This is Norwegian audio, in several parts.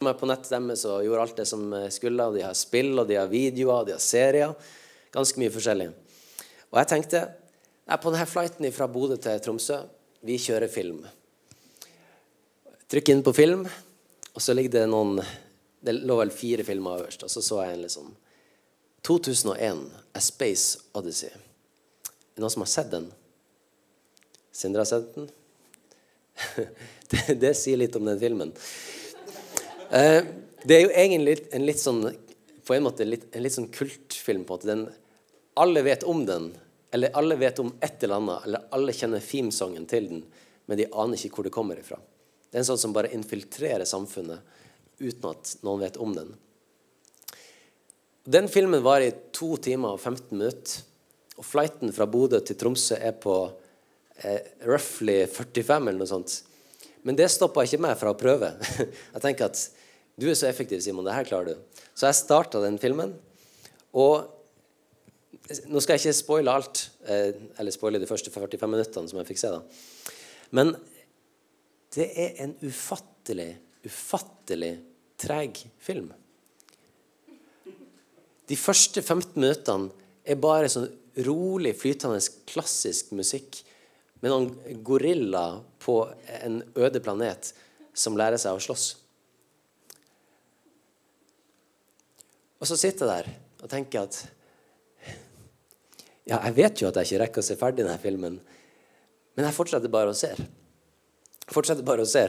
meg på nettet deres og gjorde alt det som skulle. og De har spill, og de har videoer, og de har serier. Ganske mye forskjellig. Og jeg tenkte jeg på denne flighten fra Bodø til Tromsø vi kjører film. Trykk inn på film, og så ligger det noen Det lå vel fire filmer øverst, og så så jeg en liksom 2001, A Space Odyssey. Er det noen som har sett den? Sindre har sett den? det, det sier litt om den filmen. Eh, det er jo egentlig en litt sånn på en måte litt, en litt sånn kultfilm. på måte. Den, alle vet om den, eller alle vet om et eller annet, eller alle kjenner themesongen til den, men de aner ikke hvor det kommer ifra. Det er en sånn som bare infiltrerer samfunnet uten at noen vet om den. Den filmen var i to timer og 15 minutter. Og flighten fra Bodø til Tromsø er på eh, roughly 45 eller noe sånt. Men det stoppa ikke meg fra å prøve. Jeg tenker at du er så effektiv, Simon. Det her klarer du. Så jeg starta den filmen. Og nå skal jeg ikke spoile alt, eh, eller spoile de første 45 minuttene som jeg fikk se. da. Men det er en ufattelig, ufattelig treg film. De første 15 minuttene er bare sånn rolig, flytende, klassisk musikk med noen gorillaer på en øde planet som lærer seg å slåss. Og så sitter jeg der og tenker at Ja, jeg vet jo at jeg ikke rekker å se ferdig denne filmen, men jeg fortsetter bare å se. Fortsetter bare å se.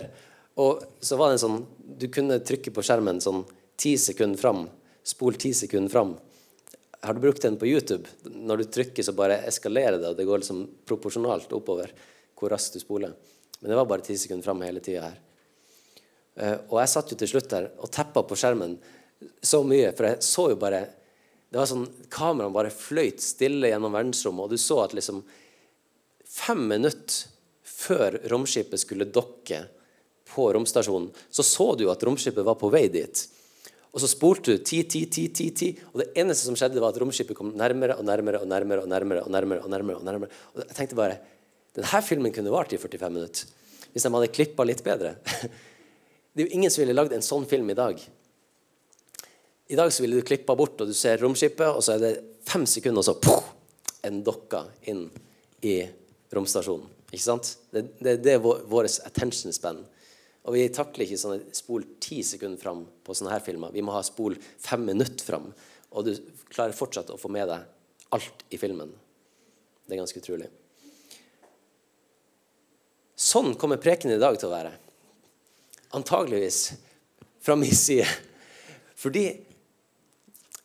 Og så var det en sånn Du kunne trykke på skjermen sånn ti sekunder fram. Spol ti sekunder fram. Har du brukt den på YouTube? Når du trykker, så bare eskalerer det, og det går liksom proporsjonalt oppover hvor raskt du spoler. Men det var bare ti sekunder fram hele tida her. Eh, og jeg satt jo til slutt der og teppa på skjermen så mye, for jeg så jo bare det var sånn, Kameraene bare fløyt stille gjennom verdensrommet, og du så at liksom fem minutter før romskipet skulle dokke på romstasjonen, så så du at romskipet var på vei dit. Og så spolte du ti, ti, ti, ti, ti, og det eneste som skjedde, var at romskipet kom nærmere og nærmere og nærmere. Og nærmere og nærmere og nærmere. Og nærmere. Og jeg tenkte bare denne filmen kunne vart i 45 minutter hvis de hadde klippa litt bedre. Det er jo ingen som ville lagd en sånn film i dag. I dag så ville du klippa bort, og du ser romskipet, og så er det fem sekunder, og så pof, en dokka inn i romstasjonen. Ikke sant? Det, det, det er vår attention span. Og vi takler ikke sånn spol ti sekunder fram på sånne her filmer. Vi må ha spol fem minutter fram. Og du klarer fortsatt å få med deg alt i filmen. Det er ganske utrolig. Sånn kommer preken i dag til å være. Antageligvis fra min side. Fordi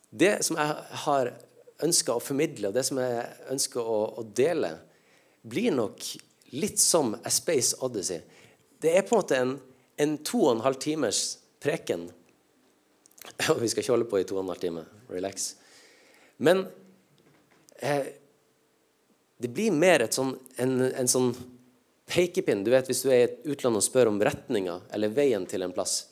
det som jeg har ønska å formidle, og det som jeg ønsker å, å, dele, blir nok litt som A Space Odyssey. Det er på en måte en, en to og en halv timers preken. Og vi skal ikke holde på i to og en halv time. Relax. Men eh, det blir mer sånn, en, en sånn pekepinn. Du vet, Hvis du er i et utland og spør om retninga eller veien til en plass,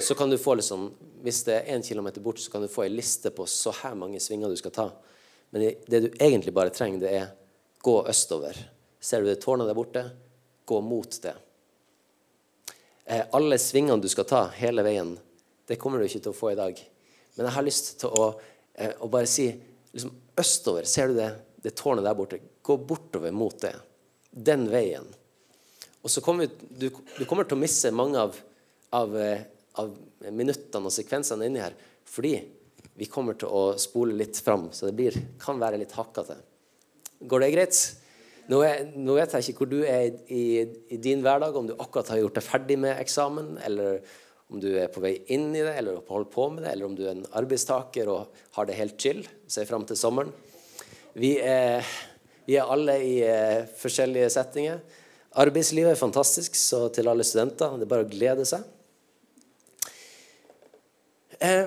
så kan du få liksom, Hvis det er én kilometer bort, så kan du få ei liste på så her mange svinger du skal ta. Men det du egentlig bare trenger, det er gå østover. Ser du det tårnet der borte? Gå mot det. Eh, alle svingene du skal ta hele veien, det kommer du ikke til å få i dag. Men jeg har lyst til å, eh, å bare si liksom, østover. Ser du det, det tårnet der borte? Gå bortover mot det den veien. Og så kommer du, du kommer til å miste mange av, av, eh, av minuttene og sekvensene inni her fordi vi kommer til å spole litt fram, så det blir, kan være litt hakkete. Går det greit? Nå, er, nå, vet jeg ikke hvor du er i, i, din hverdag, om du akkurat har gjort deg ferdig med eksamen, eller om du er på vei inn i det, eller holder på med det, eller om du er en arbeidstaker og har det helt chill, ser fram til sommeren. Vi er vi er alle i eh, forskjellige settinger. Arbeidslivet er fantastisk, så til alle studenter det er bare å glede seg. Eh,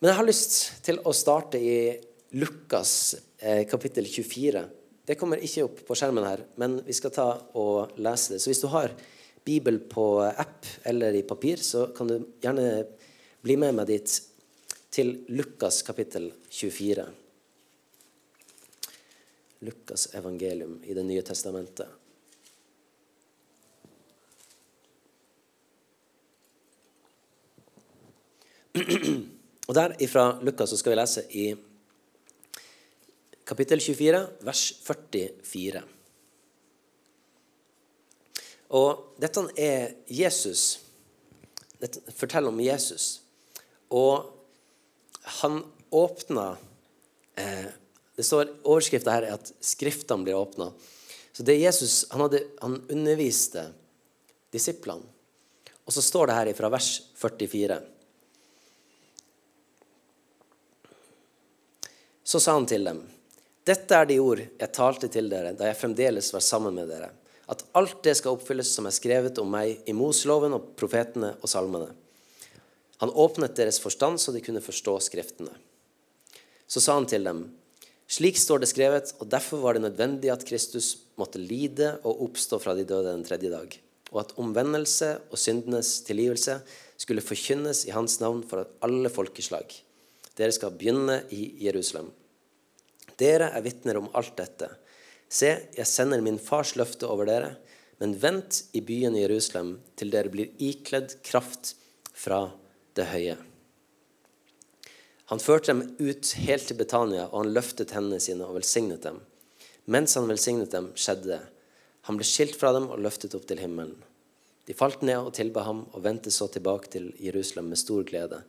men jeg har lyst til å starte i Lukas eh, kapittel 24. Det kommer ikke opp på skjermen her, men vi skal ta og lese det. Så hvis du har Bibel på app eller i papir, så kan du gjerne bli med meg dit til Lukas kapittel 24. Lukas evangelium i Det nye testamentet. Og der ifra Lukas så skal vi lese i kapittel 24, vers 44. Og dette er Jesus. Dette forteller om Jesus. Og han åpna eh, Det står Overskrifta her er at Skriftene blir åpna. Så det Jesus, han, hadde, han underviste disiplene. Og så står det her fra vers 44. Så sa han til dem, dette er de ord jeg talte til dere da jeg fremdeles var sammen med dere, at alt det skal oppfylles som er skrevet om meg i Mosloven og profetene og salmene. Han åpnet deres forstand så de kunne forstå Skriftene. Så sa han til dem, slik står det skrevet, og derfor var det nødvendig at Kristus måtte lide og oppstå fra de døde den tredje dag, og at omvendelse og syndenes tilgivelse skulle forkynnes i hans navn for alle folkeslag. Dere skal begynne i Jerusalem. Dere er vitner om alt dette. Se, jeg sender min fars løfte over dere, men vent i byen Jerusalem til dere blir ikledd kraft fra det høye. Han førte dem ut helt til Betania, og han løftet hendene sine og velsignet dem. Mens han velsignet dem, skjedde det. Han ble skilt fra dem og løftet opp til himmelen. De falt ned og tilba ham og vendte så tilbake til Jerusalem med stor glede.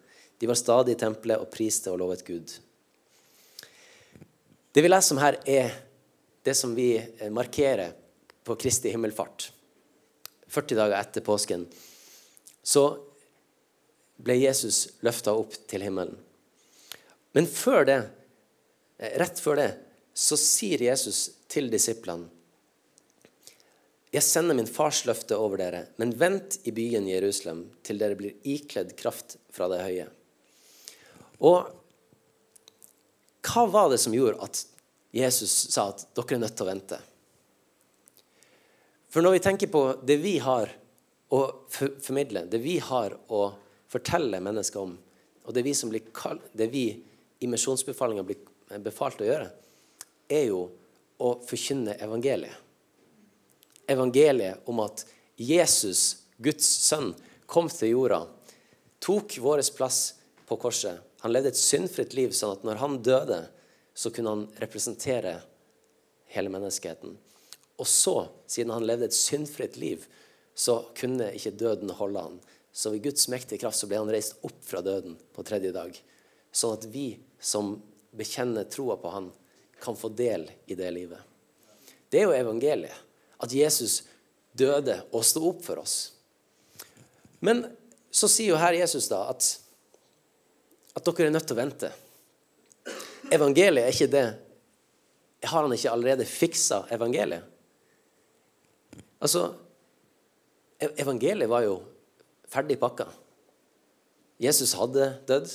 De var stadig i tempelet og priste og lovet Gud. Det vi leser om her, er det som vi eh, markerer på Kristi himmelfart. 40 dager etter påsken så ble Jesus løfta opp til himmelen. Men før det, eh, rett før det så sier Jesus til disiplene Jeg sender min fars løfte over dere, men vent i byen Jerusalem til dere blir ikledd kraft fra det høye. Og hva var det som gjorde at Jesus sa at dere er nødt til å vente? For når vi tenker på det vi har å formidle, det vi har å fortelle mennesker om, og det vi, som blir kalt, det vi i misjonsbefalinga blir befalt å gjøre, er jo å forkynne evangeliet. Evangeliet om at Jesus, Guds sønn, kom til jorda, tok vår plass på korset han levde et syndfritt liv, sånn at når han døde, så kunne han representere hele menneskeheten. Og så, siden han levde et syndfritt liv, så kunne ikke døden holde han. Så ved Guds mektige kraft så ble han reist opp fra døden på tredje dag. Sånn at vi som bekjenner troa på han, kan få del i det livet. Det er jo evangeliet. At Jesus døde og sto opp for oss. Men så sier jo her Jesus da at at dere er nødt til å vente. Evangeliet er ikke det Har han ikke allerede fiksa evangeliet? Altså Evangeliet var jo ferdig pakka. Jesus hadde dødd.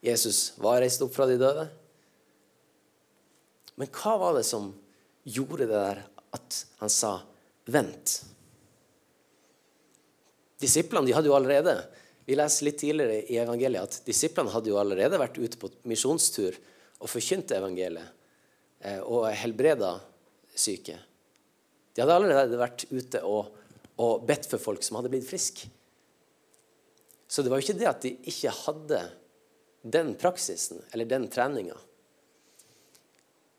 Jesus var reist opp fra de døde. Men hva var det som gjorde det der at han sa 'vent'? Disiplene de hadde jo allerede vi leser litt tidligere i evangeliet at disiplene hadde jo allerede vært ute på misjonstur og forkynte evangeliet eh, og helbreda syke. De hadde allerede vært ute og, og bedt for folk som hadde blitt friske. Så det var jo ikke det at de ikke hadde den praksisen eller den treninga.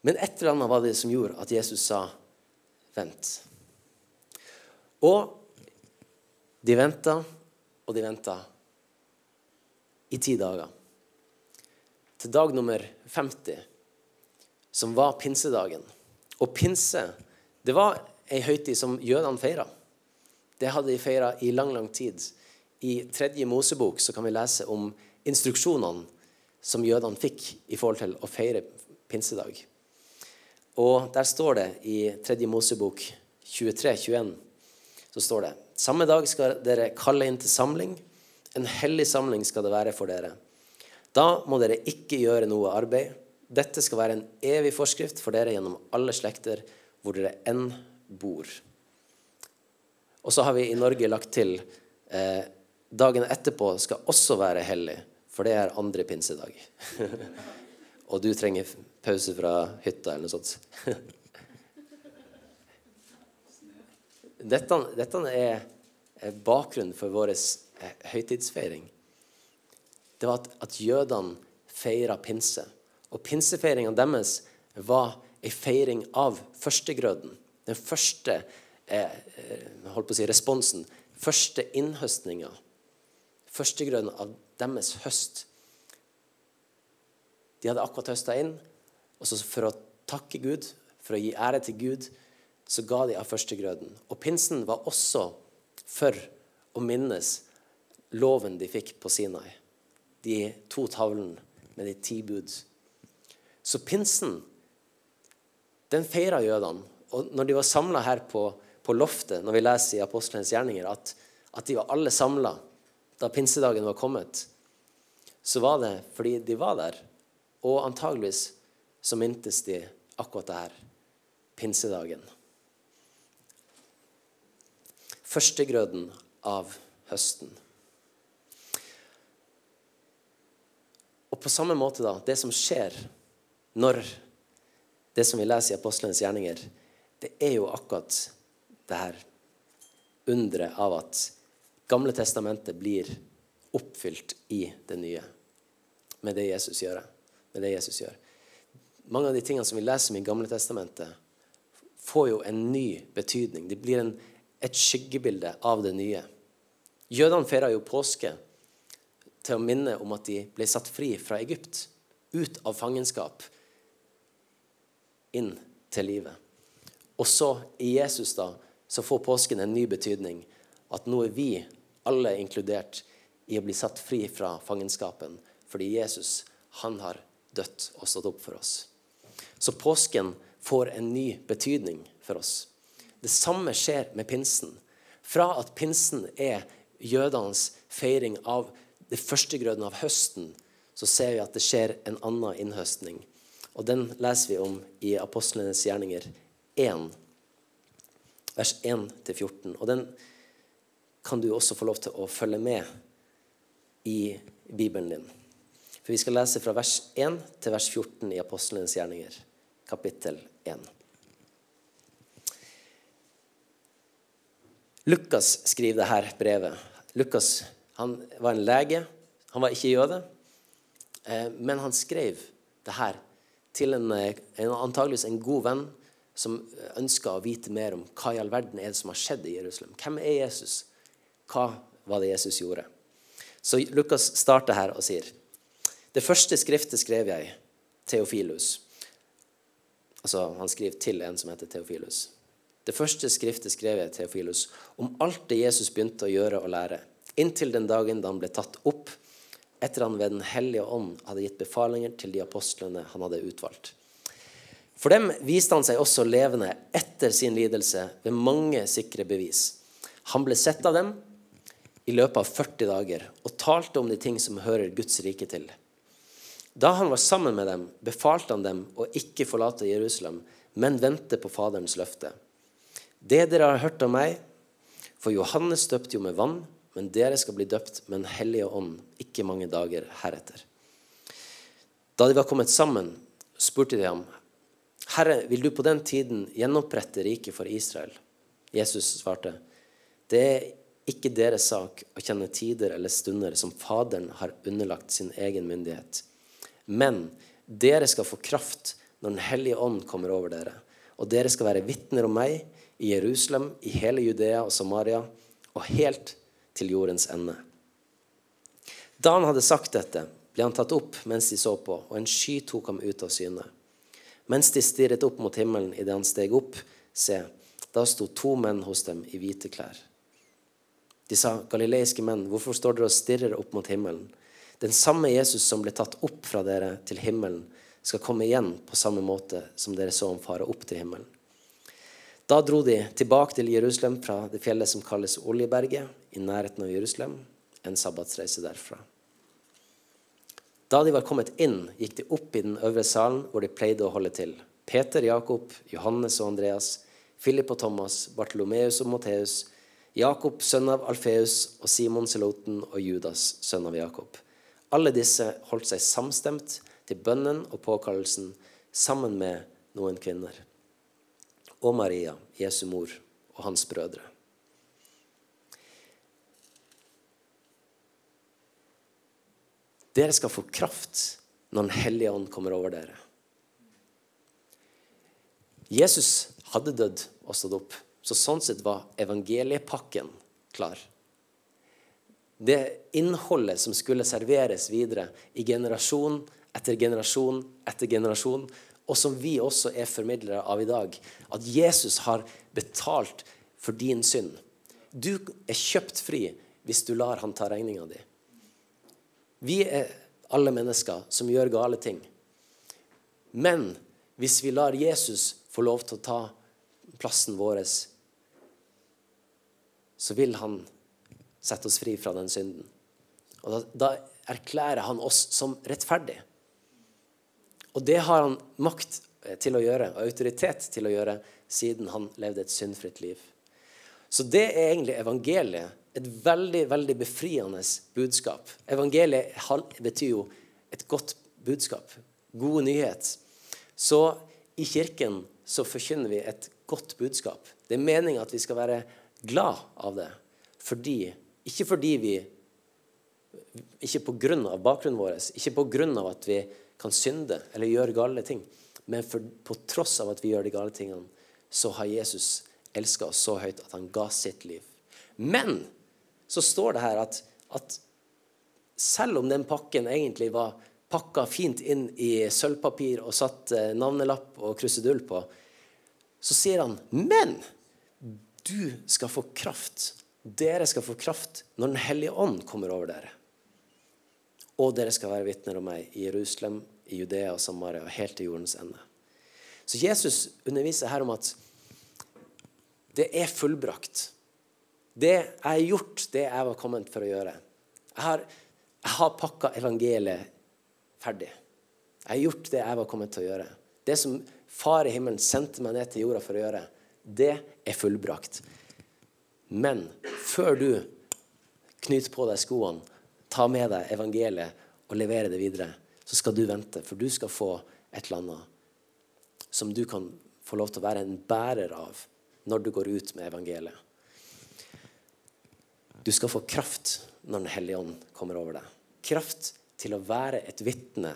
Men et eller annet var det som gjorde at Jesus sa 'vent'. Og de venta, og de venta i ti dager. Til dag nummer 50, som var pinsedagen. Og pinse, det var ei høytid som jødene feira. Det hadde de feira i lang, lang tid. I tredje Mosebok så kan vi lese om instruksjonene som jødene fikk i forhold til å feire pinsedag. Og der står det i 3. Mosebok 23-21 så står det samme dag skal dere kalle inn til samling en hellig samling skal det være for dere. Da må dere ikke gjøre noe arbeid. Dette skal være en evig forskrift for dere gjennom alle slekter hvor dere enn bor. Og så har vi i Norge lagt til eh, dagen etterpå skal også være hellig, for det er andre pinsedag. Og du trenger pause fra hytta eller noe sånt. dette, dette er bakgrunnen for vår Eh, høytidsfeiring. det var at, at jødene feira pinse. Og pinsefeiringa deres var ei feiring av førstegrøden. Den første eh, holdt på å si, responsen. Første innhøstninga. Førstegrøden av deres høst. De hadde akkurat høsta inn, og så for å takke Gud, for å gi ære til Gud, så ga de av førstegrøden. Og pinsen var også for å minnes loven de fikk på Sinai. De to tavlene med de ti bud. Så pinsen, den feira jødene. Og når de var samla her på, på, loftet, når vi leser i Apostlenes gjerninger, at, at de var alle samla da pinsedagen var kommet, så var det fordi de var der. Og antageligvis så mintes de akkurat det her. Pinsedagen. Førstegrøden av høsten. Og på samme måte, da, det som skjer når det som vi leser i Apostlenes gjerninger, det er jo akkurat det her underet av at Gamle testamentet blir oppfylt i det nye med det Jesus gjør. Med det Jesus gjør. Mange av de tingene som vi leser om i Gamle testamentet, får jo en ny betydning. Det blir en, et skyggebilde av det nye. Jødene feira jo påske til å minne om at de ble satt fri fra Egypt, ut av fangenskap, inn til livet. Og så, i Jesus, da, så får påsken en ny betydning. At nå er vi, alle inkludert, i å bli satt fri fra fangenskapen. Fordi Jesus, han har dødt og stått opp for oss. Så påsken får en ny betydning for oss. Det samme skjer med pinsen. Fra at pinsen er jødenes feiring av det første grøden av høsten, så ser vi at det skjer en annen innhøstning. Og den leser vi om i Apostlenes gjerninger 1, vers 1-14. Og den kan du også få lov til å følge med i Bibelen din. For vi skal lese fra vers 1 til vers 14 i Apostlenes gjerninger, kapittel 1. Lukas skriver dette brevet. Lukas han var en lege. Han var ikke jøde. Eh, men han skrev det her til en, eh, en, antageligvis en god venn som ønska å vite mer om hva i all verden er det som har skjedd i Jerusalem. Hvem er Jesus? Hva var det Jesus gjorde? Så Lukas starter her og sier Det første skriftet skrev jeg, Theofilus. Altså, han skriver til en som heter Theofilus. Det første skriftet skrev jeg, Theofilus, om alt det Jesus begynte å gjøre og lære inntil den dagen da han ble tatt opp etter han ved Den hellige ånd hadde gitt befalinger til de apostlene han hadde utvalgt. For dem viste han seg også levende etter sin lidelse ved mange sikre bevis. Han ble sett av dem i løpet av 40 dager og talte om de ting som hører Guds rike til. Da han var sammen med dem, befalte han dem å ikke forlate Jerusalem, men vente på Faderens løfte. Det dere har hørt av meg, for Johannes døpte jo med vann, men dere skal bli døpt med Den hellige ånd ikke mange dager heretter. Da de var kommet sammen, spurte de ham, Herre, vil du på den tiden gjenopprette riket for Israel? Jesus svarte, det er ikke deres sak å kjenne tider eller stunder som Faderen har underlagt sin egen myndighet. Men dere skal få kraft når Den hellige ånd kommer over dere, og dere skal være vitner om meg i Jerusalem, i hele Judea og Samaria, og helt til jordens ende. Da han hadde sagt dette, ble han tatt opp mens de så på, og en sky tok ham ut av syne. Mens de stirret opp mot himmelen idet han steg opp, se, da sto to menn hos dem i hvite klær. De sa, galileiske menn, hvorfor står dere og stirrer opp mot himmelen? Den samme Jesus som ble tatt opp fra dere til himmelen, skal komme igjen på samme måte som dere så ham fare opp til himmelen. Da dro de tilbake til Jerusalem fra det fjellet som kalles Oljeberget, i nærheten av Jerusalem, en sabbatsreise derfra. Da de var kommet inn, gikk de opp i den øvre salen hvor de pleide å holde til. Peter, Jakob, Johannes og Andreas, Philip og Thomas, Bartolomeus og Matteus, Jakob, sønn av Alfeus, og Simon Seloten og Judas, sønn av Jakob. Alle disse holdt seg samstemt til bønnen og påkallelsen sammen med noen kvinner og Maria, Jesu mor, og hans brødre. Dere skal få kraft når Den hellige ånd kommer over dere. Jesus hadde dødd og stått opp, så sånn sett var evangeliepakken klar. Det innholdet som skulle serveres videre i generasjon etter generasjon etter generasjon, og som vi også er formidlere av i dag. At Jesus har betalt for din synd. Du er kjøpt fri hvis du lar han ta regninga di. Vi er alle mennesker som gjør gale ting. Men hvis vi lar Jesus få lov til å ta plassen vår, så vil han sette oss fri fra den synden. Og da, da erklærer han oss som rettferdige. Og det har han makt til å gjøre, og autoritet til å gjøre, siden han levde et syndfritt liv. Så det er egentlig evangeliet. Et veldig, veldig befriende budskap. Evangeliet betyr jo et godt budskap. God nyhet. Så i kirken så forkynner vi et godt budskap. Det er meninga at vi skal være glad av det. Fordi, ikke fordi vi Ikke av bakgrunnen vår, ikke av at vi kan synde eller gjøre gale ting. Men for, på tross av at vi gjør de gale tingene, så har Jesus elska oss så høyt at han ga sitt liv. Men så står det her at, at selv om den pakken egentlig var pakka fint inn i sølvpapir og satt eh, navnelapp og krusedull på, så sier han Men du skal få kraft. Dere skal få kraft når Den hellige ånd kommer over dere. Og dere skal være vitner om meg i Jerusalem, i Judea og Samaria, helt til jordens ende. Så Jesus underviser her om at det er fullbrakt. Det jeg har gjort, det jeg var kommet for å gjøre. Jeg har, jeg har pakka evangeliet ferdig. Jeg har gjort det jeg var kommet til å gjøre. Det som Far i himmelen sendte meg ned til jorda for å gjøre, det er fullbrakt. Men før du knyter på deg skoene tar med deg evangeliet og leverer det videre, så skal du vente, for du skal få et eller annet som du kan få lov til å være en bærer av når du går ut med evangeliet. Du skal få kraft når Den hellige ånd kommer over deg. Kraft til å være et vitne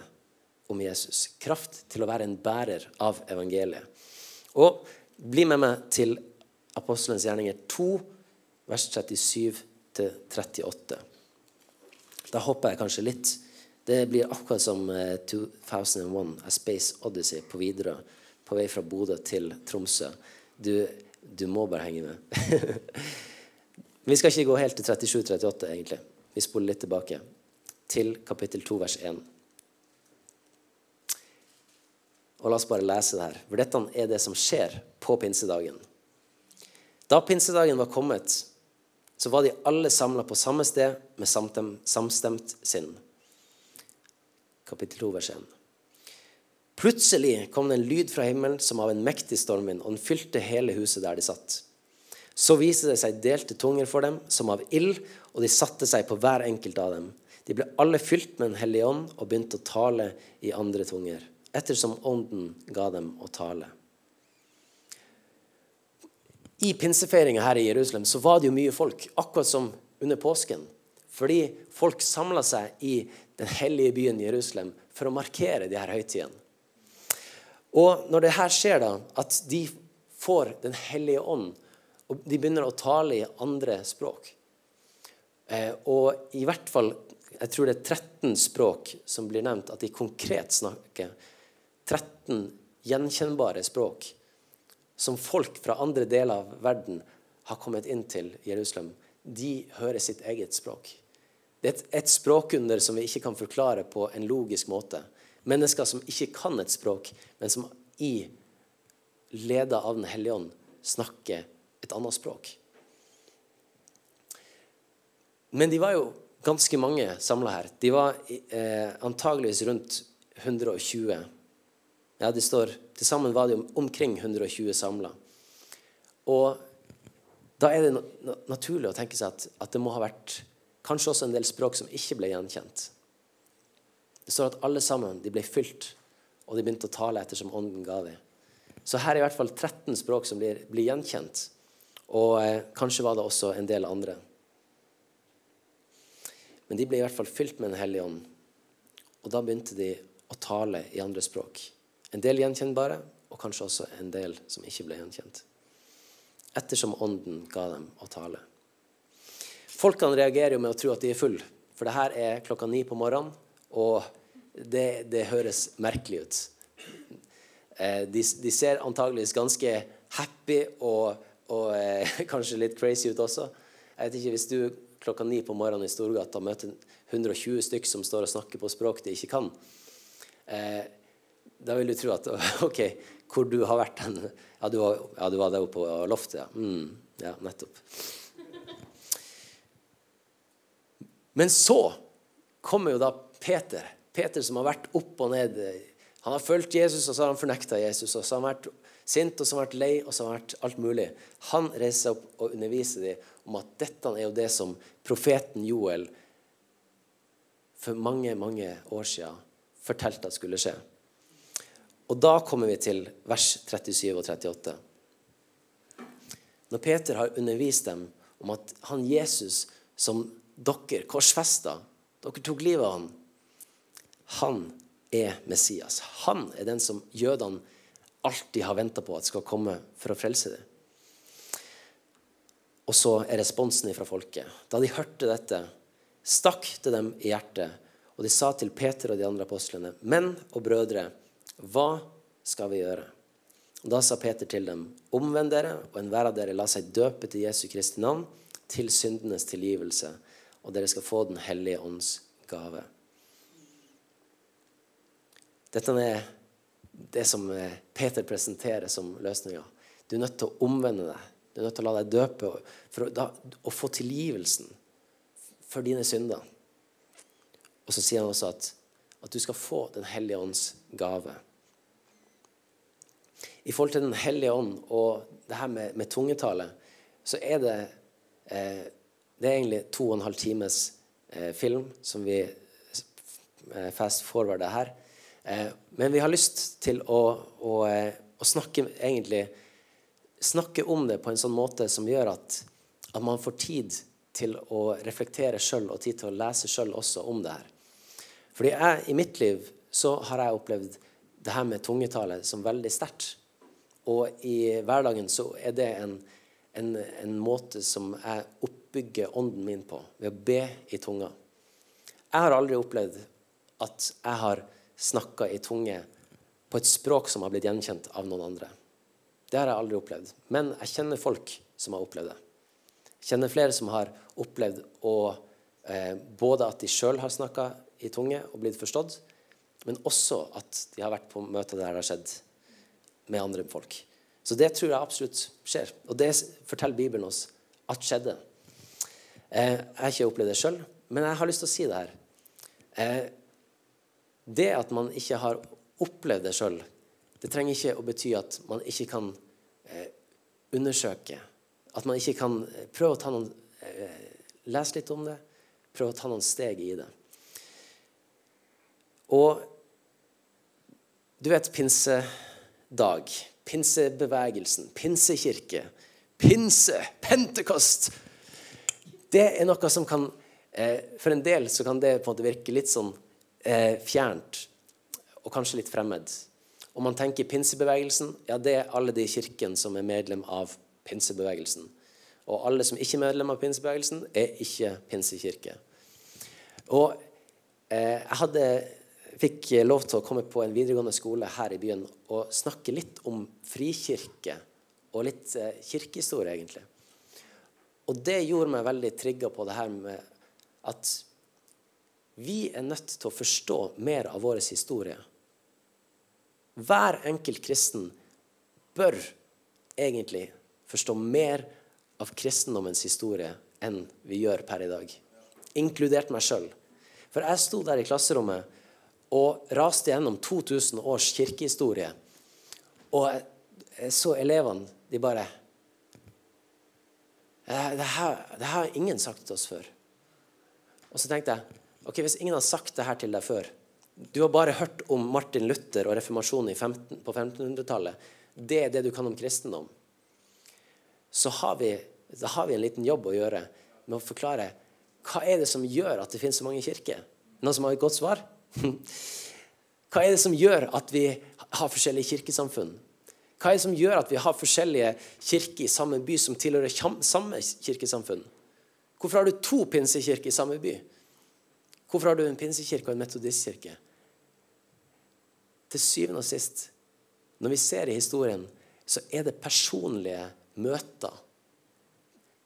om Jesus. Kraft til å være en bærer av evangeliet. Og bli med meg til Apostelens gjerninger 2, vers 37-38. Da hopper jeg kanskje litt. Det blir akkurat som 2001 eh, A Space Odyssey på Widerøe på vei fra Bodø til Tromsø. Du, du må bare henge med. Vi skal ikke gå helt til 37-38, egentlig. Vi spoler litt tilbake til kapittel 2, vers 1. Og La oss bare lese det her, for dette er det som skjer på pinsedagen. Da pinsedagen var kommet, så var de alle samla på samme sted med samstemt sinn. Kapittel 2, vers 1. Plutselig kom det en lyd fra himmelen som av en mektig stormvind, og den fylte hele huset der de satt. Så viste det seg delte tunger for dem, som av ild, og de satte seg på hver enkelt av dem. De ble alle fylt med Den hellige ånd og begynte å tale i andre tunger, ettersom ånden ga dem å tale i pinsefeiringa her i Jerusalem så var det jo mye folk, akkurat som under påsken. Fordi folk samla seg i den hellige byen Jerusalem for å markere de her høytidene. Og når det her skjer, da, at de får Den hellige ånd, og de begynner å tale i andre språk eh, Og i hvert fall jeg tror det er 13 språk som blir nevnt, at de konkret snakker. 13 gjenkjennbare språk som folk fra andre deler av verden har kommet inn til Jerusalem, de hører sitt eget språk. Det er et, et språkunder som vi ikke kan forklare på en logisk måte. Mennesker som ikke kan et språk, men som i leda av Den hellige ånd snakker et annet språk. Men de var jo ganske mange samla her. De var eh, antageligvis rundt 120 ja, det står Til sammen var det omkring 120 samla. Og da er det naturlig å tenke seg at, at, det må ha vært kanskje også en del språk som ikke ble gjenkjent. Det står at alle sammen de ble fylt, og de begynte å tale ettersom ånden ga dem. Så her er i hvert fall 13 språk som blir, blir gjenkjent. Og eh, kanskje var det også en del andre. Men de ble i hvert fall fylt med Den hellige ånd Og da begynte de å tale i andre språk. En del gjenkjennbare, og kanskje også en del som ikke ble gjenkjent. Ettersom ånden ga dem å tale. Folkene reagerer jo med å tro at de er full, for det her er klokka ni på morgenen, og det, det høres merkelig ut. Eh, de, de, ser antageligvis ganske happy og, og eh, kanskje litt crazy ut også. Jeg vet ikke, Hvis du klokka ni på morgenen i Storgata møter 120 stykk som står og snakker på språk de ikke kan, eh, da vil du tro at OK, hvor du har vært hen? Ja, du var, ja, du var der oppe på loftet, ja. Mm, ja, nettopp. Men så kommer jo da Peter. Peter som har vært opp og ned. Han har fulgt Jesus, og så har han fornekta Jesus. og så har han vært sint, og så har han vært lei, og så har han vært alt mulig. Han reiser seg opp og underviser dem om at dette er jo det som profeten Joel for mange, mange år siden fortalte at skulle skje. Og da kommer vi til vers 37 og 38. Når Peter har undervist dem om at han Jesus som dere korsfesta, dere tok livet av han, han er Messias. Han er den som jødene alltid har venta på at skal komme for å frelse dem. Og så er responsen fra folket. Da de hørte dette, stakk det dem i hjertet, og de sa til Peter og de andre apostlene, menn og brødre, hva skal vi gjøre? Og Da sa Peter til dem, omvend dere, og enhver av dere la seg døpe til Jesu Kristi navn, til syndenes tilgivelse, og dere skal få Den hellige ånds gave. Dette er det som Peter presenterer som løsninga. Du er nødt til å omvende deg. Du er nødt til å la deg døpe for å, da, å få tilgivelsen for dine synder. Og så sier han også at, at du skal få Den hellige ånds gave. I forhold til Den hellige ånd og det her med, med tungetale, så er det eh, Det er egentlig to og en halv times eh, film som vi eh, fast forwarder her. Eh, men vi har lyst til å, å, eh, å snakke egentlig snakke om det på en sånn måte som gjør at, at man får tid til å reflektere sjøl og tid til å lese sjøl også om det her. Fordi jeg, i mitt liv så har jeg opplevd det her med tungetale som veldig sterkt. Og i hverdagen så er det en, en, en, måte som jeg oppbygger ånden min på, ved å be i tunga. Jeg har aldri opplevd at jeg har snakka i tunge på et språk som har blitt gjenkjent av noen andre. Det har jeg aldri opplevd. Men jeg kjenner folk som har opplevd det. Jeg kjenner flere som har opplevd å, eh, både at de sjøl har snakka i tunge og blitt forstått, men også at de har vært på møter der det har skjedd med andre folk. Så det tror jeg absolutt skjer. Og det forteller Bibelen oss at skjedde. Eh, jeg har ikke opplevd det sjøl, men jeg har lyst til å si det her. Eh, det at man ikke har opplevd det sjøl, det trenger ikke å bety at man ikke kan eh, undersøke. At man ikke kan eh, prøve å ta noen eh, Lese litt om det, prøve å ta noen steg i det. Og du vet pinsedag, pinsebevegelsen, pinsekirke, pinse, pentekost Det er noe som kan eh, For en del så kan det på en måte virke litt sånn eh, fjernt og kanskje litt fremmed. Om man tenker pinsebevegelsen, ja, det er alle de i kirken som er medlem av pinsebevegelsen. Og alle som ikke er medlem av pinsebevegelsen, er ikke pinsekirke. Og eh, jeg hadde, fikk lov til å komme på en videregående skole her i byen og snakke litt om frikirke og litt eh, kirkehistorie, egentlig. Og det gjorde meg veldig trigga på det her med at vi er nødt til å forstå mer av vår historie hver enkelt kristen bør egentlig forstå mer av kristendommens historie enn vi gjør per i dag. Inkludert meg sjøl. For jeg sto der i klasserommet og raste gjennom 2000 års kirkehistorie. Og jeg så elevene, de bare det her, det her har ingen sagt til oss før. Og så tenkte jeg ok, hvis ingen har sagt det her til deg før, du har bare hørt om Martin Luther og reformasjonen 15, på 1500-tallet. Det er det du kan om kristendom. Så har vi, da har vi en liten jobb å gjøre med å forklare hva er det som gjør at det finnes så mange kirker. Noen som har et godt svar? Hva er det som gjør at vi har forskjellige kirkesamfunn? Hva er det som gjør at vi har forskjellige kirker i samme by som tilhører samme kirkesamfunn? Hvorfor har du to pinsekirker i samme by? Hvorfor har du en pinsekirke og en metodistkirke? Til syvende og sist, når vi ser i historien, så er det personlige møter.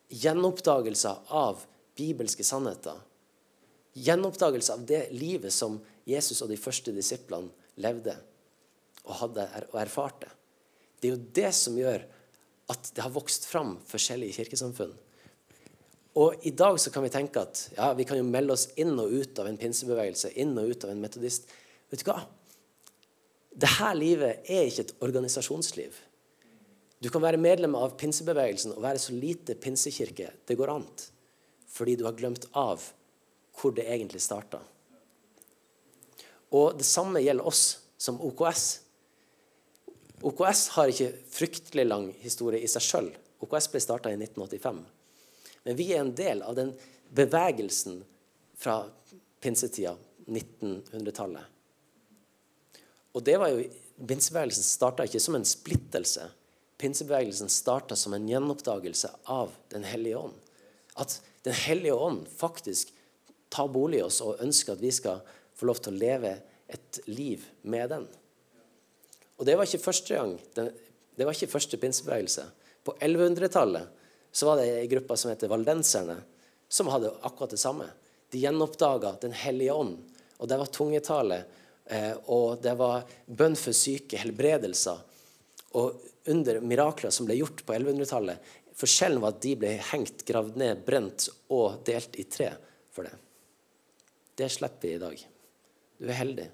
Gjenoppdagelser av bibelske sannheter. Gjenoppdagelser av det livet som Jesus og de første disiplene levde og hadde og erfarte. Det er jo det som gjør at det har vokst fram forskjellige kirkesamfunn. Og I dag så kan vi tenke at ja, vi kan jo melde oss inn og ut av en pinsebevegelse, inn og ut av en metodist. Vet du hva? Dette livet er ikke et organisasjonsliv. Du kan være medlem av pinsebevegelsen og være så lite pinsekirke det går an, fordi du har glemt av hvor det egentlig starta. Og det samme gjelder oss som OKS. OKS har ikke fryktelig lang historie i seg sjøl. OKS ble starta i 1985. Men vi er en del av den bevegelsen fra pinsetida, 1900-tallet. Og det var jo, Pinsebevegelsen starta ikke som en splittelse. Pinsebevegelsen starta som en gjenoppdagelse av Den hellige ånd. At Den hellige ånd faktisk tar bolig i oss og ønsker at vi skal få lov til å leve et liv med den. Og det var ikke første gang. Det var ikke første pinsebevegelse. På 1100-tallet så var det ei gruppe som heter valdenserne, som hadde akkurat det samme. De gjenoppdaga Den hellige ånd. Og det var tungetale, eh, og det var bønn for syke, helbredelser. Og under mirakler som ble gjort på 1100-tallet Forskjellen var at de ble hengt, gravd ned, brent og delt i tre for det. Det slipper vi i dag. Du er heldig.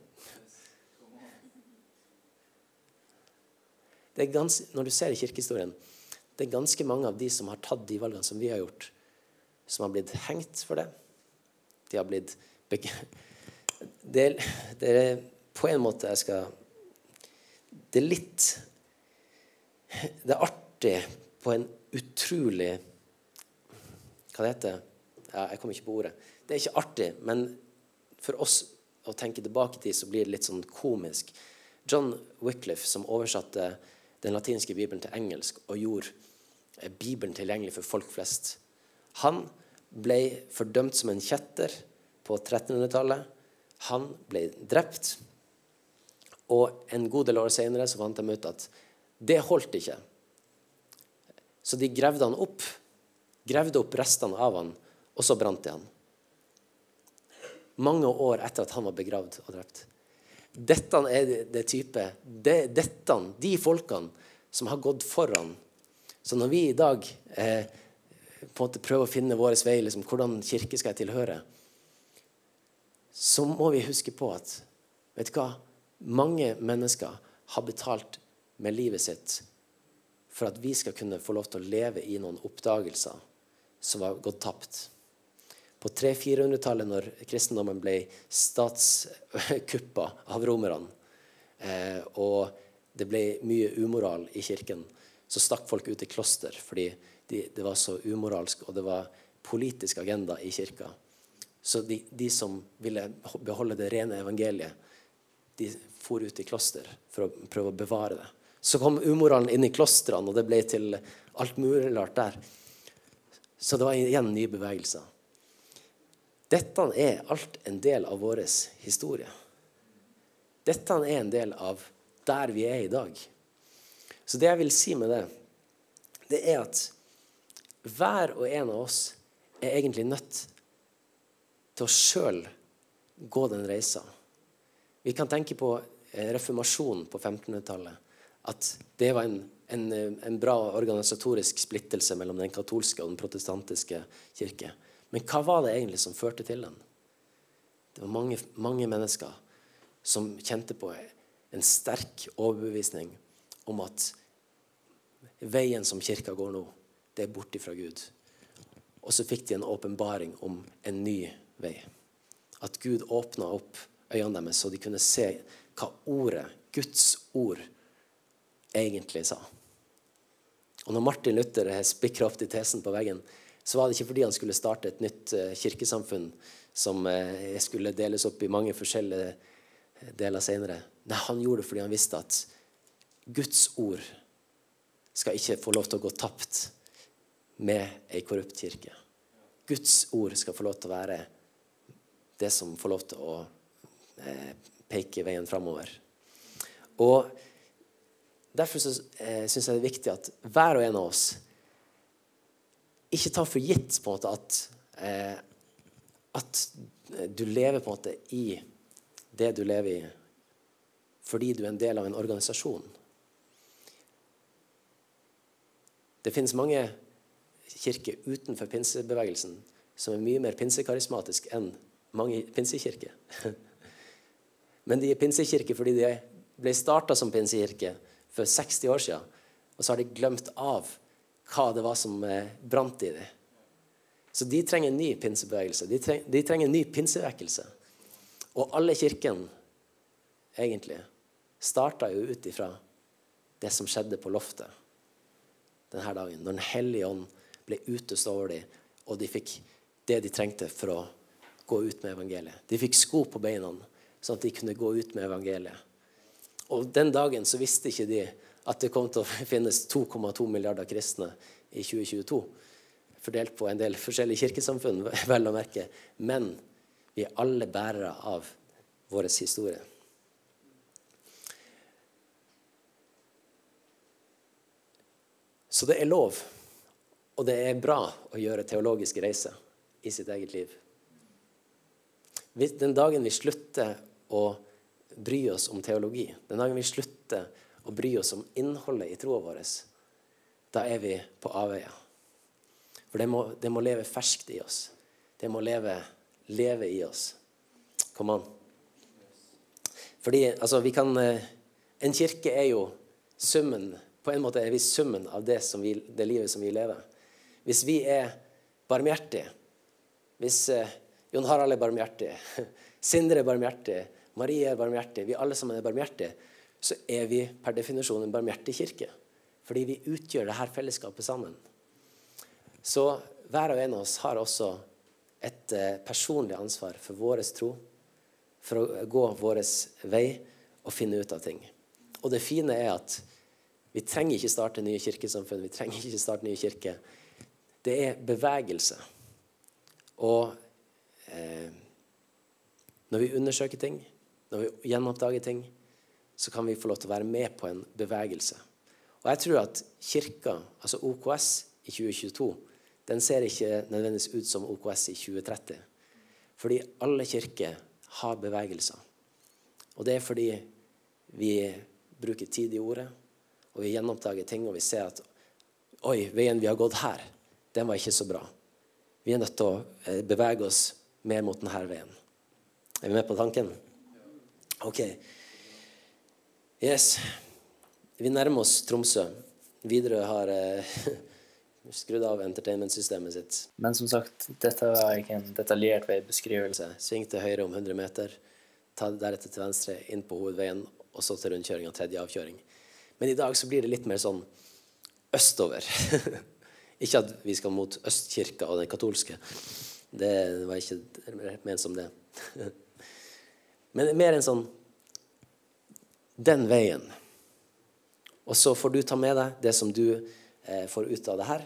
Ganske, når du ser i kirkehistorien, det er ganske mange av de som har tatt de valgene som vi har gjort, som har blitt hengt for det. De har blitt det, det er på en måte jeg skal Det er litt Det er artig på en utrolig Hva det heter ja, Jeg kommer ikke på ordet. Det er ikke artig, men for oss å tenke tilbake til, så blir det litt sånn komisk. John Wycliffe, som oversatte den latinske bibelen til engelsk og gjorde eh, Bibelen tilgjengelig for folk flest, han ble fordømt som en kjetter på 1300-tallet. Han ble drept. Og en god del år senere så fant de ut at det holdt ikke. Så de gravde han opp, gravde opp restene av han, og så brant de han mange år etter at han var begravd og drept. Dette er det, type det, dette, De folkene som har gått foran. Så når vi i dag eh, på en måte prøver å finne vår vei, liksom, hvordan kirke skal jeg tilhøre, så må vi huske på at vet du hva? mange mennesker har betalt med livet sitt for at vi skal kunne få lov til å leve i noen oppdagelser som har gått tapt på 300-400-tallet, når kristendommen ble statskuppa av romerne, eh, og det ble mye umoral i kirken, så stakk folk ut i kloster fordi de, det var så umoralsk, og det var politisk agenda i kirka. Så de, de, som ville beholde det rene evangeliet, de for ut i kloster for å prøve å bevare det. Så kom umoralen inn i klostrene, og det ble til alt mulig rart der. Så det var igjen nye bevegelser. Dette er alt en del av vår historie. Dette er en del av der vi er i dag. Så det jeg vil si med det, det er at hver og en av oss er egentlig nødt til å sjøl gå den reisa. Vi kan tenke på eh, reformasjonen på 1500-tallet. At det var en, en, en, bra organisatorisk splittelse mellom den katolske og den protestantiske kirke. Men hva var det egentlig som førte til den? Det var mange, mange mennesker som kjente på en sterk overbevisning om at veien som kirka går nå, det er bort ifra Gud. Og så fikk de en åpenbaring om en ny vei. At Gud åpna opp øynene deres, så de kunne se hva ordet, Guds ord, egentlig sa. Og når Martin Luther spikra opp til tesen på veggen så var det ikke fordi han skulle starte et nytt eh, kirkesamfunn som eh, skulle deles opp i mange forskjellige deler senere. Nei, han gjorde det fordi han visste at Guds ord skal ikke få lov til å gå tapt med ei korrupt kirke. Guds ord skal få lov til å være det som får lov til å eh, peke veien framover. Og Derfor eh, syns jeg det er viktig at hver og en av oss ikke ta for gitt på en måte at, eh, at du lever på en måte i det du lever i, fordi du er en del av en organisasjon. Det finnes mange kirker utenfor pinsebevegelsen som er mye mer pinsekarismatisk enn mange pinsekirker. Men de er pinsekirker fordi de ble starta som pinsekirke for 60 år siden, og så har de glemt av hva det var som eh, brant i dem. Så de trenger en ny pinsebevegelse. De trenger, de trenger en ny pinsevekkelse. Og alle kirken, egentlig, starta jo ut ifra det som skjedde på loftet denne dagen. Når Den hellige ånd ble utøst over dem, og de fikk det de trengte for å gå ut med evangeliet. De fikk sko på beina, sånn at de kunne gå ut med evangeliet. Og den dagen så visste ikke de at det kom til å finnes 2,2 milliarder kristne i 2022. Fordelt på en del forskjellige kirkesamfunn, vel å merke. Men vi er alle bærere av vår historie. Så det er lov, og det er bra å gjøre teologiske reiser i sitt eget liv. Den dagen vi slutter å bry oss om teologi, den dagen vi slutter å bry oss om innholdet i troa vår, da er vi på avveier. For det må, det må, leve ferskt i oss. Det må leve, leve i oss. Kom an. Fordi altså, vi kan eh, En kirke er jo summen På en måte er vi summen av det, vi, det livet som vi lever. Hvis vi er barmhjertige, hvis eh, Jon Harald er barmhjertig, Sindre er barmhjertig, Marie er barmhjertig, vi alle sammen er barmhjertige, så er vi per definisjon en barmhjertig kirke. Fordi vi utgjør dette fellesskapet sammen. Så hver og en av oss har også et eh, personlig ansvar for vår tro, for å gå vår vei og finne ut av ting. Og det fine er at vi trenger ikke starte nye kirkesamfunn, vi trenger ikke starte nye kirker. Det er bevegelse. Og eh, når vi undersøker ting, når vi gjenoppdager ting, så kan vi få lov til å være med på en bevegelse. Og jeg tror at kirka, altså OKS i 2022, den ser ikke nødvendigvis ut som OKS i 2030. Fordi alle kirker har bevegelser. Og det er fordi vi bruker tid i ordet, og vi gjenoppdager ting, og vi ser at Oi, veien vi har gått her, den var ikke så bra. Vi er nødt til å eh, bevege oss mer mot denne veien. Er vi med på tanken? OK. Yes. Vi nærmer oss Tromsø. Widerøe har eh, skrudd av entertainmentsystemet sitt. Men som sagt, dette var ikke en detaljert veibeskrivelse. Sving til høyre om 100 meter, ta deretter til venstre, inn på hovedveien, og så til rundkjøring og tredje avkjøring. Men i dag så blir det litt mer sånn østover. ikke at vi skal mot Østkirka og den katolske. Det var ikke ment som det. Men mer en sånn Den veien. Og så får du ta med deg det som du eh, får ut av det her.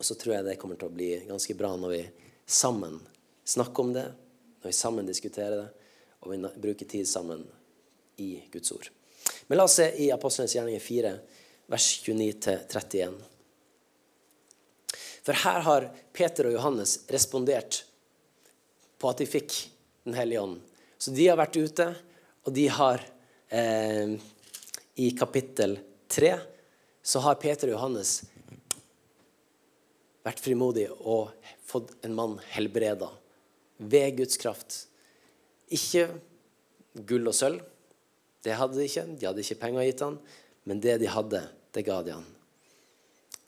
Og så tror jeg det kommer til å bli ganske bra når vi sammen snakker om det, når vi sammen diskuterer det, og vi bruker tid sammen i Guds ord. Men la oss se i Apostlenes gjerninger 4, vers 29-31. For her har Peter og Johannes respondert på at de fikk Den hellige ånd så de har vært ute, og de har eh, I kapittel 3 så har Peter og Johannes vært frimodige og fått en mann helbreda ved Guds kraft. Ikke gull og sølv. Det hadde de ikke. De hadde ikke penger gitt han, men det de hadde, det ga de han.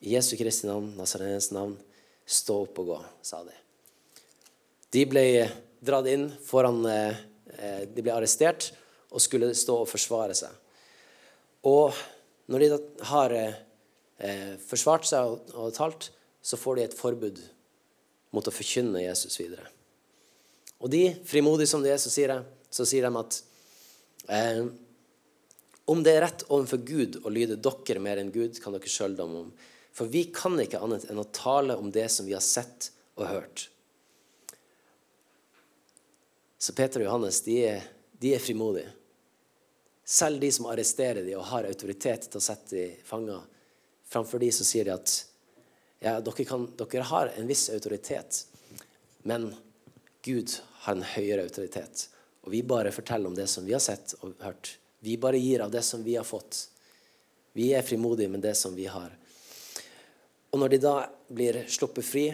I Jesu Kristi navn, Nazarenes navn, stå opp og gå, sa de. De ble dratt inn foran eh, Eh, de ble arrestert og skulle stå og forsvare seg. Og når de har eh, forsvart seg og, og talt, så får de et forbud mot å forkynne Jesus videre. Og de, frimodige som de er, så sier, jeg, så sier de at eh, om det er rett overfor Gud å lyde dere mer enn Gud, kan dere sjøl dømme om. For vi kan ikke annet enn å tale om det som vi har sett og hørt. Så Peter og Johannes de de er frimodige. Selv de som arresterer de og har autoritet til å sette de fanger, framfor de så sier de at ja, dere, kan, dere har en viss autoritet, men Gud har en høyere autoritet. Og vi bare forteller om det som vi har sett og hørt. Vi bare gir av det som vi har fått. Vi er frimodige med det som vi har. Og når de da blir sluppet fri,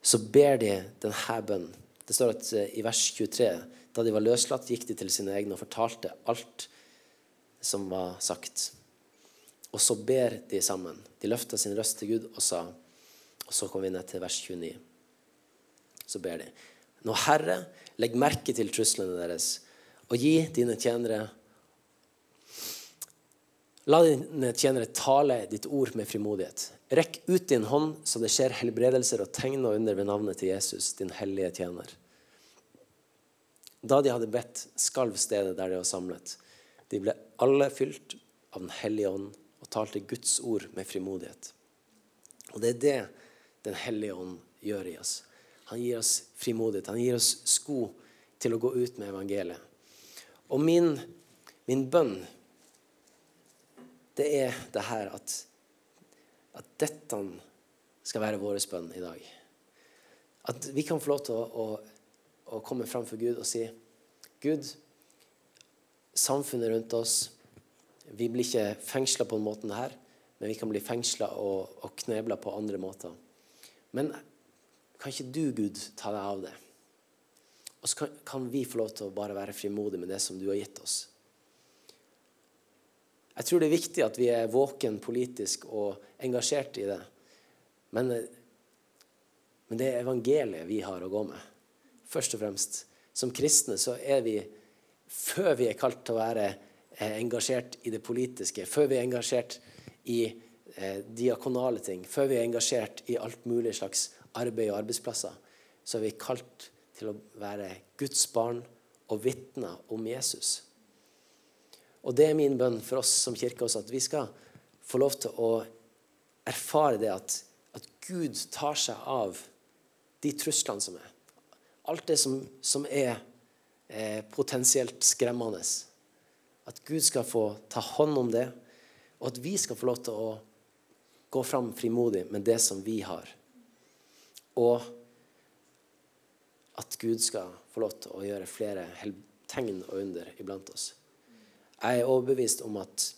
så ber de denne bønnen. Det står at eh, i vers 23 da de var løslatt, gikk de til sine egne og fortalte alt som var sagt. Og så ber de sammen. De løfta sin røst til Gud og sa Og så kommer vi ned til vers 29. Så ber de. Nå, Herre, legg merke til truslene deres, og gi dine tjenere La dine tjenere tale ditt ord med frimodighet. Rekk ut din hånd, så det skjer helbredelser og tegn og under ved navnet til Jesus, din hellige tjener. Da de hadde bedt, skalv stedet der de var samlet. De ble alle fylt av Den hellige ånd og talte Guds ord med frimodighet. Og det er det Den hellige ånd gjør i oss. Han gir oss frimodighet. Han gir oss sko til å gå ut med evangeliet. Og min, min bønn, det er det her at, at dette skal være vår bønn i dag. At vi kan få lov til å, å, å komme fram for Gud og si Gud, samfunnet rundt oss Vi blir ikke fengsla på den måten her, men vi kan bli fengsla og, og knebla på andre måter. Men kan ikke du, Gud, ta deg av det? Og så kan, kan vi få lov til å bare være frimodige med det som du har gitt oss. Jeg tror det er viktig at vi er våken politisk og engasjert i det. Men, men det er evangeliet vi har å gå med. Først og fremst. Som kristne så er vi, før vi er kalt til å være eh, engasjert i det politiske, før vi er engasjert i eh, diakonale ting, før vi er engasjert i alt mulig slags arbeid og arbeidsplasser, så er vi kalt til å være Guds barn og vitner om Jesus. Og det er min bønn for oss som kirke også, at vi skal få lov til å erfare det at, at Gud tar seg av de truslene som er. Alt det som, som er eh, potensielt skremmende. At Gud skal få ta hånd om det, og at vi skal få lov til å gå fram frimodig med det som vi har. Og at Gud skal få lov til å gjøre flere tegn og under iblant oss. Jeg er overbevist om at,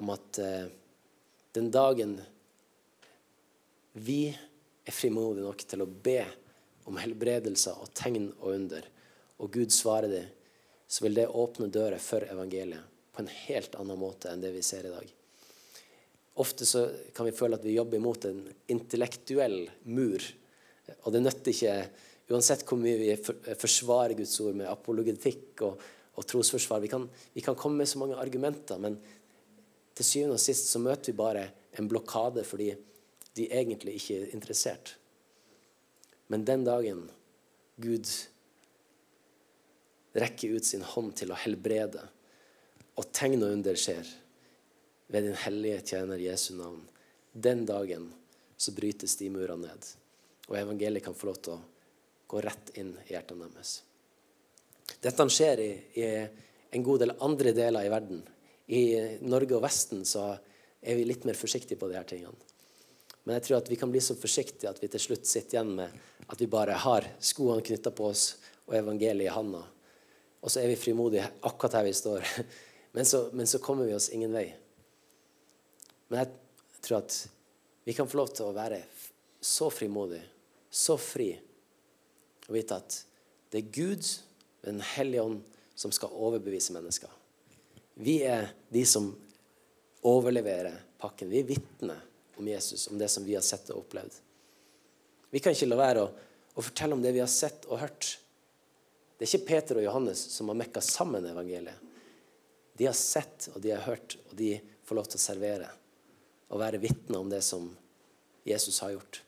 om at eh, den dagen vi er frimodige nok til å be om helbredelser og tegn og under, og Gud svarer dem, så vil det åpne dører for evangeliet på en helt annen måte enn det vi ser i dag. Ofte så kan vi føle at vi jobber imot en intellektuell mur. Og det nytter ikke, uansett hvor mye vi forsvarer Guds ord med apologetikk og, og trosforsvar. Vi kan, vi kan, komme med så mange argumenter, men til syvende og sist så møter vi bare en blokade fordi de egentlig ikke er interessert. Men den dagen Gud rekker ut sin hånd til å helbrede, og tegn og under skjer ved din hellige tjener Jesu navn, den dagen så brytes de murene ned. Og evangeliet kan få lov til å gå rett inn i hjertene deres. Dette skjer i, i, en god del andre deler i verden. I Norge og Vesten så er vi litt mer forsiktige på disse tingene. Men jeg tror at vi kan bli så forsiktige at vi til slutt sitter igjen med at vi bare har skoene knytta på oss og evangeliet i handa. Og så er vi frimodige akkurat her vi står. Men så, men så kommer vi oss ingen vei. Men jeg tror at vi kan få lov til å være så frimodige, så fri, og vite at det er Gud den hellige ånd som skal overbevise mennesker. Vi er de som overleverer pakken. Vi er vitner om Jesus, om det som vi har sett og opplevd. Vi kan ikke la være å, å fortelle om det vi har sett og hørt. Det er ikke Peter og Johannes som har mekka sammen evangeliet. De har sett, og de har hørt, og de får lov til å servere og være vitner om det som Jesus har gjort.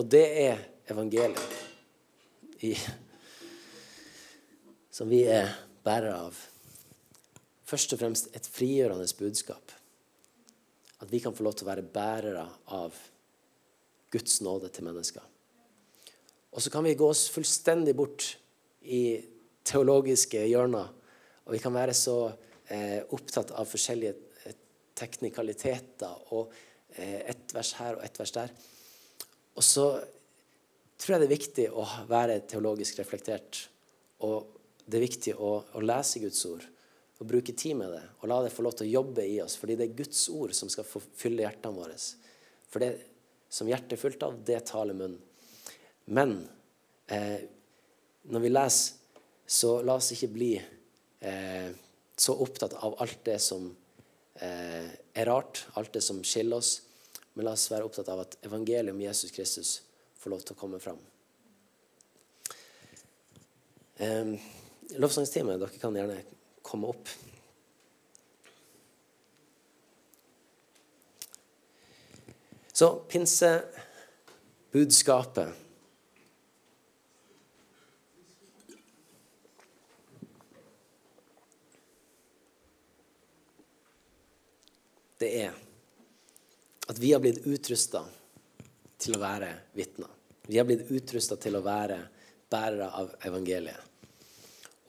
Og det er evangeliet i, som vi er bærere av. Først og fremst et frigjørende budskap. At vi kan få lov til å være bærere av Guds nåde til mennesker. Og så kan vi gå oss fullstendig bort i teologiske hjørner. Og vi kan være så eh, opptatt av forskjellige eh, teknikaliteter og eh, ett vers her og ett vers der. Og så tror jeg det er viktig å være teologisk reflektert. Og det er viktig å, å lese Guds ord og bruke tid med det. Og la det få lov til å jobbe i oss, fordi det er Guds ord som skal fylle hjertene våre. For det som hjertet er fullt av, det taler munnen. Men eh, når vi leser, så la oss ikke bli eh, så opptatt av alt det som eh, er rart, alt det som skiller oss. Men la oss være opptatt av at evangeliet om Jesus Kristus får lov til å komme fram. Eh, Lovsangstime, dere kan gjerne komme opp. Så pinsebudskapet Det er at vi har blitt utrusta til å være vitner. Vi har blitt utrusta til å være bærere av evangeliet.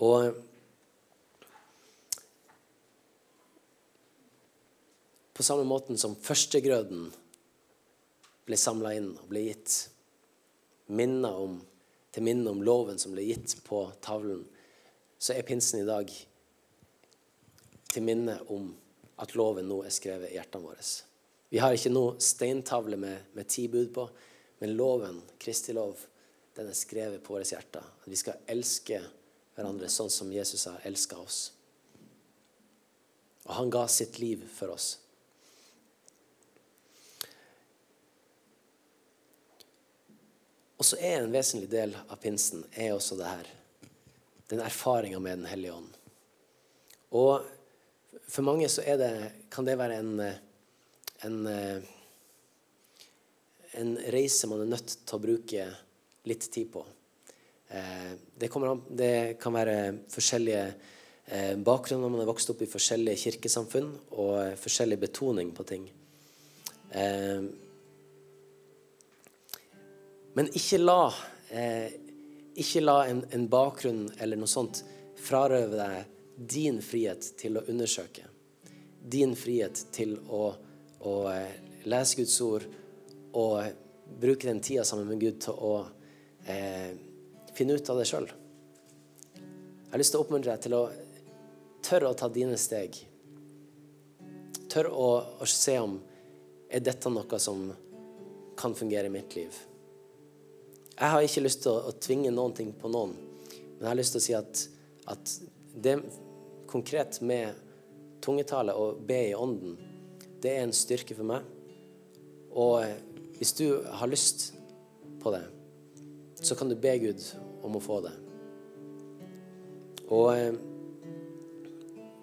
Og På samme måten som førstegrøden ble samla inn og ble gitt om, til minne om loven som ble gitt på tavlen, så er pinsen i dag til minne om at loven nå er skrevet i hjertene våre. Vi har ikke noe steintavle med, med ti bud på, men loven, Kristi lov, den er skrevet på våre hjerter. At vi skal elske hverandre sånn som Jesus har elska oss. Og han ga sitt liv for oss. Og så er en vesentlig del av pinsen er også det her. Den erfaringa med Den hellige ånd. Og for mange så det, kan det være en, en, en reise man er nødt til å bruke litt tid på. Eh, det, an, det kan være forskjellige eh, bakgrunner. Man er vokst opp i forskjellige kirkesamfunn og forskjellig betoning på ting. Eh, men ikke la, eh, ikke la en, en, bakgrunn eller noe sånt frarøve deg din frihet til å undersøke. Din frihet til å, å eh, lese Guds ord og bruke den tida sammen med Gud til å eh, finne ut av det sjøl. Jeg har lyst til å oppmuntre deg til å tørre å ta dine steg. Tørre å, å se om er dette noe som kan fungere i mitt liv. Jeg har ikke lyst til å, å, tvinge noen ting på noen, men jeg har lyst til å si at, at det konkret med tungetale og be i ånden, det er en styrke for meg. Og hvis du har lyst på det, så kan du be Gud om å få det. Og eh,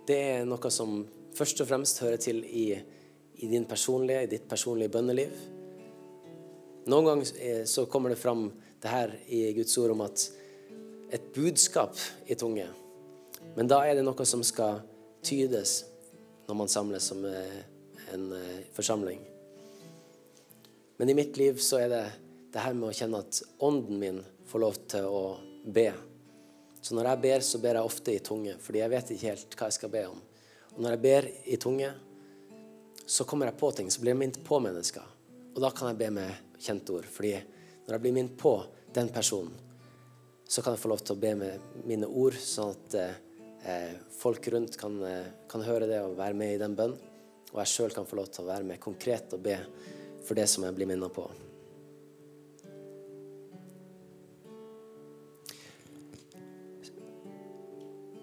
det er noe som først og fremst hører til i, i din personlige, i ditt personlige bønneliv. Noen ganger eh, så kommer det fram det her i Guds ord om at et budskap i tunge. Men da er det noe som skal tydes når man samles som eh, en eh, forsamling. Men i mitt liv så er det det her med å kjenne at ånden min får lov til å be. Så når jeg ber, så ber jeg ofte i tunge, fordi jeg vet ikke helt hva jeg skal be om. Og når jeg ber i tunge, så kommer jeg på ting, så blir jeg minnet på mennesker. Og da kan jeg be med kjente ord. Fordi når jeg blir minnet på den personen, så kan jeg få lov til å be med mine ord, sånn at eh, folk rundt kan, eh, kan, høre det og være med i den bønn. Og jeg sjøl kan få lov til å være med konkret og be for det som jeg blir minnet på.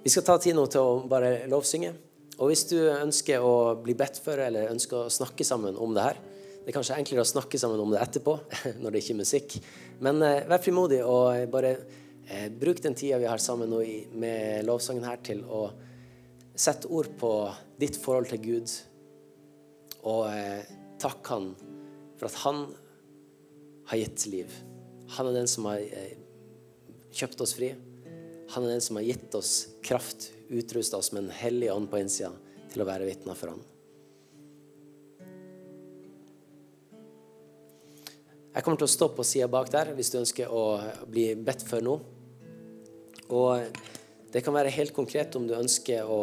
Vi skal ta tid nå til å bare lovsynge. Og hvis du ønsker å bli bedt for eller ønsker å snakke sammen om det her, det er kanskje enklere å snakke sammen om det etterpå, når det ikke er musikk. Men eh, vær frimodig og bare eh, bruk den tida vi har sammen nå i, med lovsangen her, til å sette ord på ditt forhold til Gud. Og eh, takk Han for at Han har gitt liv. Han er den som har eh, kjøpt oss fri. Han er den som har gitt oss kraft, utrusta oss med en hellig ånd på innsida til å være vitner for ham. Jeg kommer til å stå på sida bak der hvis du ønsker å bli bedt for nå. Og det kan være helt konkret om du ønsker å,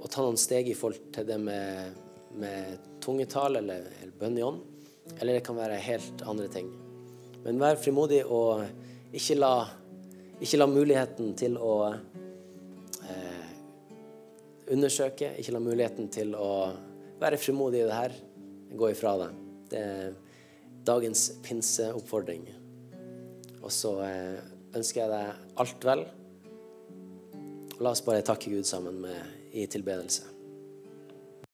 å ta noen steg i forhold til det med, med tungetall eller, eller bønn i ånd. Eller det kan være helt andre ting. Men vær frimodig og ikke la, ikke la muligheten til å eh, undersøke, ikke la muligheten til å være frimodig i det her, gå ifra deg. Det er dagens pinseoppfordring. Og så eh, ønsker jeg deg alt vel. La oss bare takke Gud sammen med, i tilbedelse.